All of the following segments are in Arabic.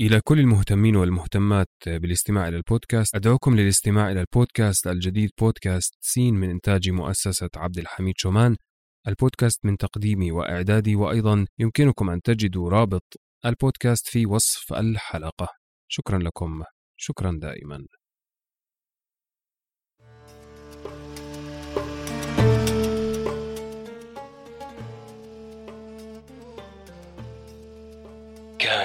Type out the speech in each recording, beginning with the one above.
إلى كل المهتمين والمهتمات بالاستماع إلى البودكاست أدعوكم للاستماع إلى البودكاست الجديد بودكاست سين من إنتاج مؤسسة عبد الحميد شومان. البودكاست من تقديمي وإعدادي وأيضا يمكنكم أن تجدوا رابط البودكاست في وصف الحلقة. شكرا لكم. شكرا دائما.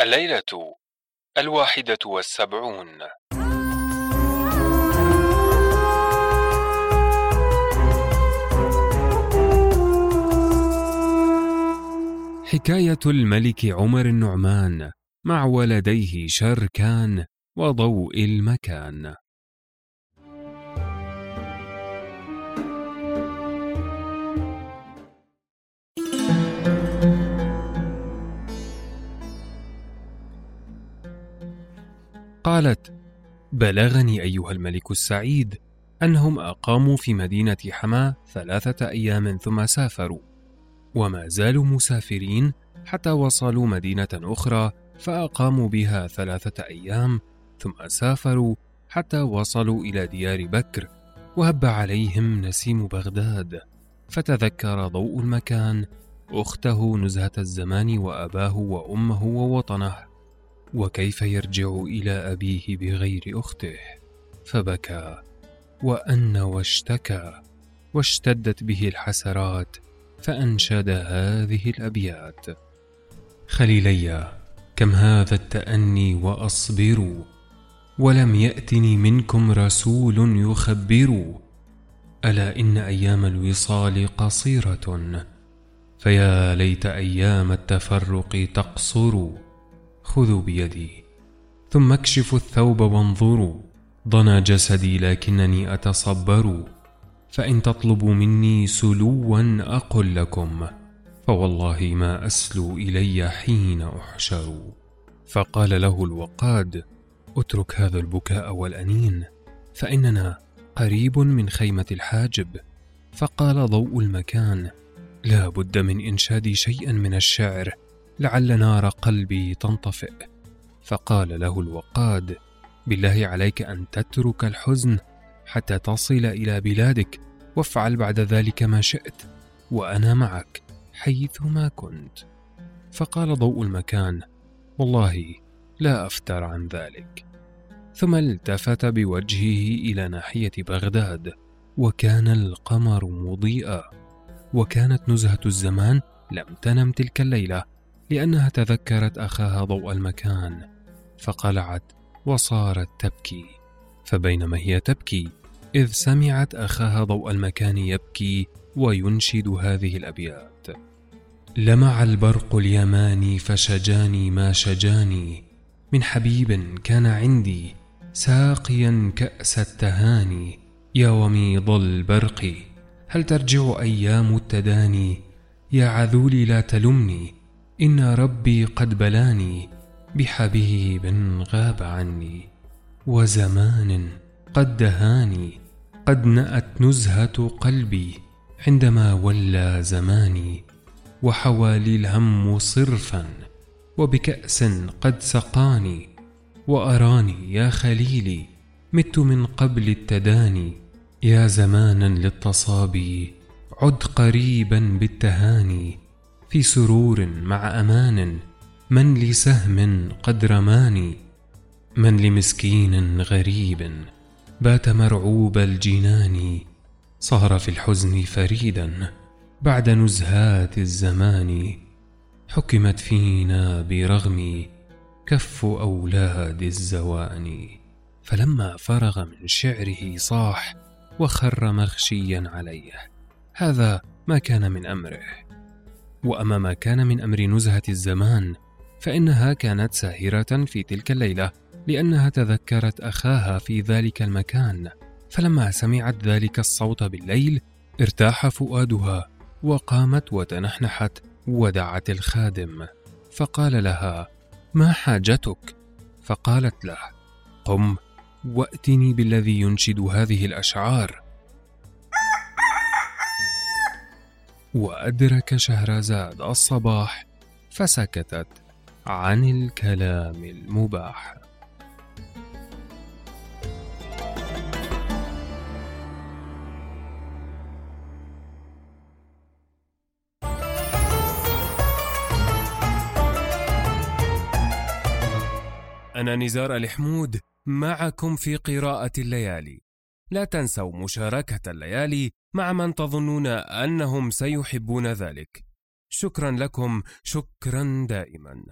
الليلة الواحدة والسبعون. حكاية الملك عمر النعمان مع ولديه شركان وضوء المكان. قالت بلغني أيها الملك السعيد أنهم أقاموا في مدينة حما ثلاثة أيام ثم سافروا وما زالوا مسافرين حتى وصلوا مدينة أخرى فأقاموا بها ثلاثة أيام ثم سافروا حتى وصلوا إلى ديار بكر وهب عليهم نسيم بغداد. فتذكر ضوء المكان أخته نزهة الزمان وأباه وأمه ووطنه. وكيف يرجع إلى أبيه بغير أخته؟ فبكى وأن واشتكى واشتدت به الحسرات فأنشد هذه الأبيات. خليلي كم هذا التأني واصبر ولم يأتني منكم رسول يخبر. ألا إن أيام الوصال قصيرة؟ فيا ليت أيام التفرق تقصر. خذوا بيدي. ثم اكشفوا الثوب وانظروا. ضنى جسدي لكنني أتصبر. فإن تطلبوا مني سلوا أقل لكم. فوالله ما أسلو إلي حين أحشر. فقال له الوقاد اترك هذا البكاء والأنين فإننا قريب من خيمة الحاجب. فقال ضوء المكان لا بد من انشاد شيئا من الشعر. لعل نار قلبي تنطفئ. فقال له الوقاد بالله عليك أن تترك الحزن حتى تصل إلى بلادك وافعل بعد ذلك ما شئت وأنا معك حيثما كنت. فقال ضوء المكان والله لا أفتر عن ذلك. ثم التفت بوجهه إلى ناحية بغداد وكان القمر مضيئا وكانت نزهة الزمان لم تنم تلك الليلة. لأنها تذكرت أخاها ضوء المكان فقلعت وصارت تبكي. فبينما هي تبكي إذ سمعت أخاها ضوء المكان يبكي وينشد هذه الأبيات. لمع البرق اليماني فشجاني ما شجاني من حبيب كان عندي ساقيا كأس التهاني. يا وميض البرق هل ترجع أيام التداني؟ يا عذولي لا تلمني. ان ربي قد بلاني بحبيب غاب عني وزمان قد دهاني قد نات نزهه قلبي عندما ولى زماني وحوالي الهم صرفا وبكاس قد سقاني واراني يا خليلي مت من قبل التداني يا زمانا للتصابي عد قريبا بالتهاني في سرور مع أمان من لسهم قد رماني من لمسكين غريب بات مرعوب الجنان صار في الحزن فريدا بعد نزهات الزمان حكمت فينا برغم كف أولاد الزوان. فلما فرغ من شعره صاح وخر مغشيا عليه هذا ما كان من أمره. وأما ما كان من أمر نزهة الزمان فإنها كانت ساهرة في تلك الليلة لأنها تذكرت أخاها في ذلك المكان فلما سمعت ذلك الصوت بالليل ارتاح فؤادها وقامت وتنحنحت ودعت الخادم فقال لها ما حاجتك؟ فقالت له قم وأتني بالذي ينشد هذه الأشعار. وأدرك شهرزاد الصباح فسكتت عن الكلام المباح أنا نزار الحمود معكم في قراءة الليالي. لا تنسوا مشاركة الليالي مع من تظنون أنهم سيحبون ذلك. شكرا لكم، شكرا دائما.